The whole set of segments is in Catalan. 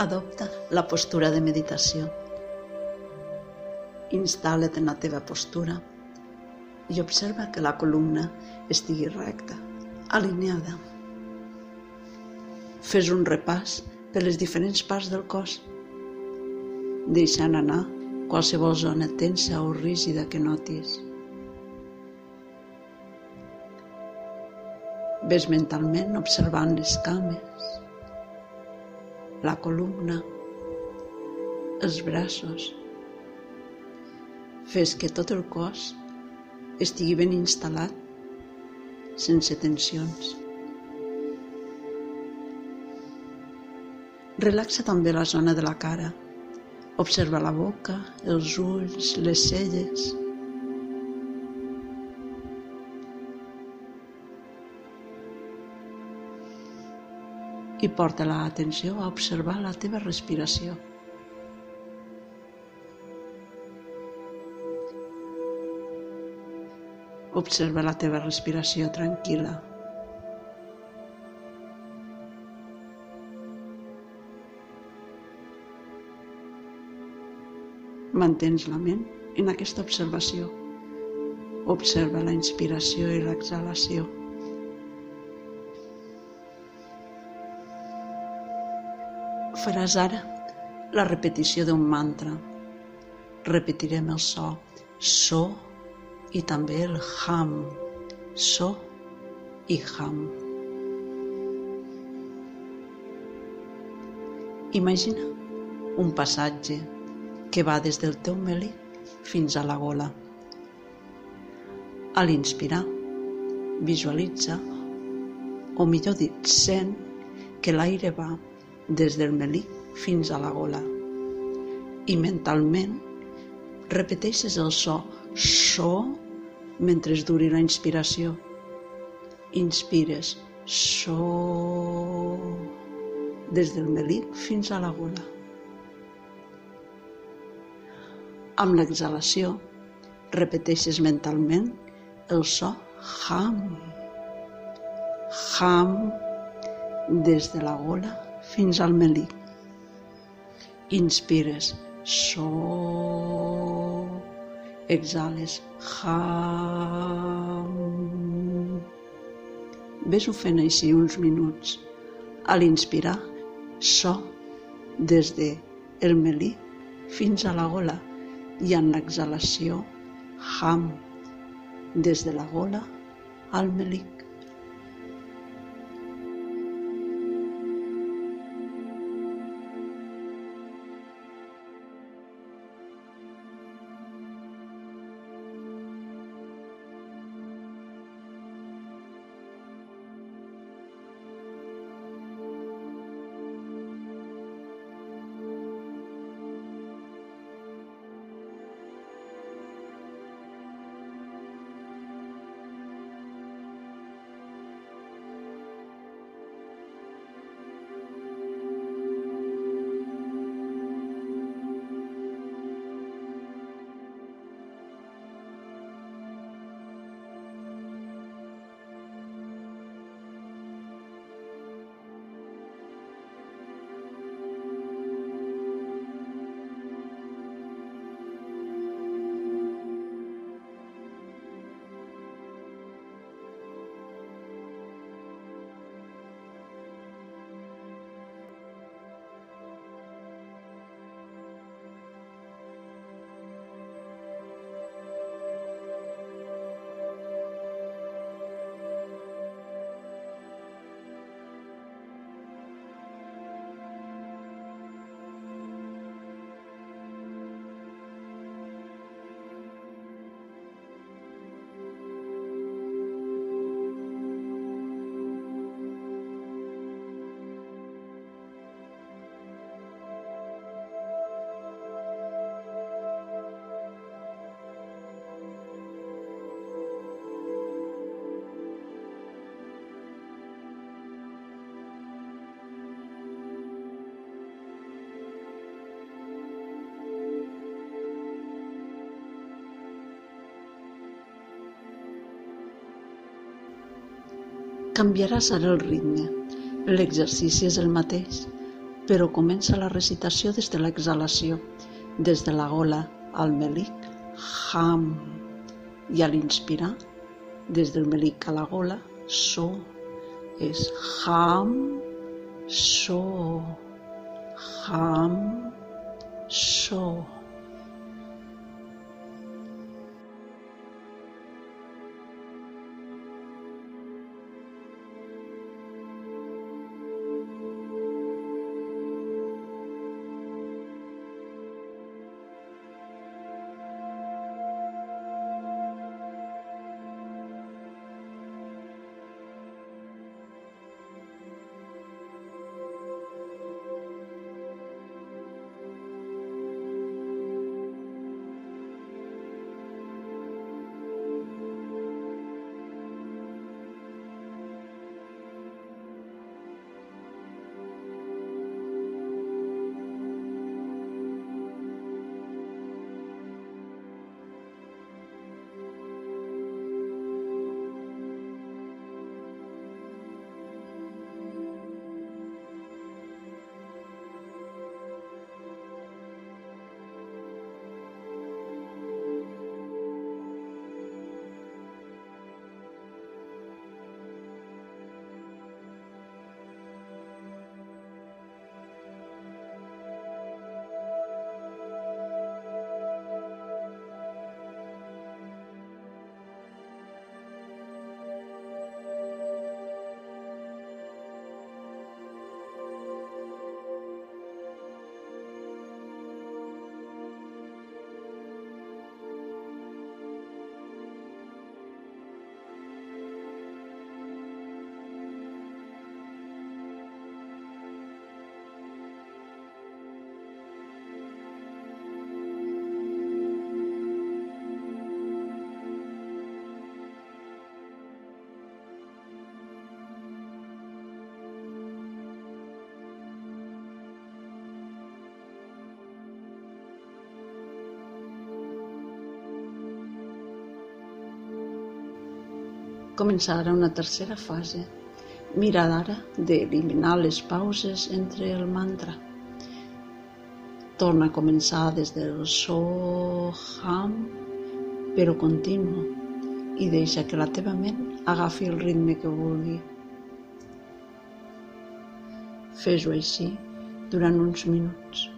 Adopta la postura de meditació. Instal·la't en la teva postura i observa que la columna estigui recta, alineada. Fes un repàs per les diferents parts del cos, deixant anar qualsevol zona tensa o rígida que notis. Ves mentalment observant les cames, la columna, els braços. Fes que tot el cos estigui ben instal·lat, sense tensions. Relaxa també la zona de la cara. Observa la boca, els ulls, les celles. I porta l'atenció a observar la teva respiració. Observa la teva respiració tranquil·la. Mantens la ment en aquesta observació. Observa la inspiració i l'exhalació. Faràs ara la repetició d'un mantra. Repetirem el so, so i també el ham, so i ham. Imagina un passatge que va des del teu melic fins a la gola. A l'inspirar, visualitza, o millor dit, sent que l'aire va des del melic fins a la gola i mentalment repeteixes el so so mentre es duri la inspiració. Inspires so des del melic fins a la gola. Amb l'exhalació, repeteixes mentalment el so ham. Ham des de la gola fins al melic. Inspires so. Exhales ham. Ves-ho fent així uns minuts. A l'inspirar, so des de el melic fins a la gola i en l'exhalació ham des de la gola al melic. Canviaràs ara el ritme. L'exercici és el mateix, però comença la recitació des de l'exhalació, des de la gola al melic, ham, i a l'inspirar, des del melic a la gola, so, és ham, so, ham, so. Començarà una tercera fase. Mira ara d'eliminar les pauses entre el mantra. Torna a començar des del Soham, però continu, i deixa que la teva ment agafi el ritme que vulgui. Fes-ho així durant uns minuts.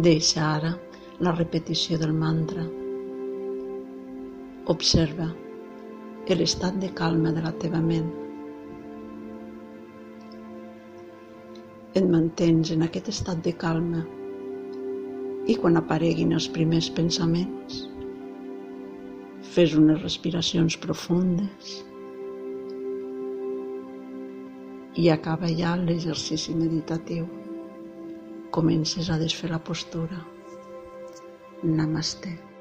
Deixa ara la repetició del mantra. Observa l'estat de calma de la teva ment. Et mantens en aquest estat de calma i quan apareguin els primers pensaments, fes unes respiracions profundes i acaba ja l'exercici meditatiu. Comences a desfer la postura. Namaste.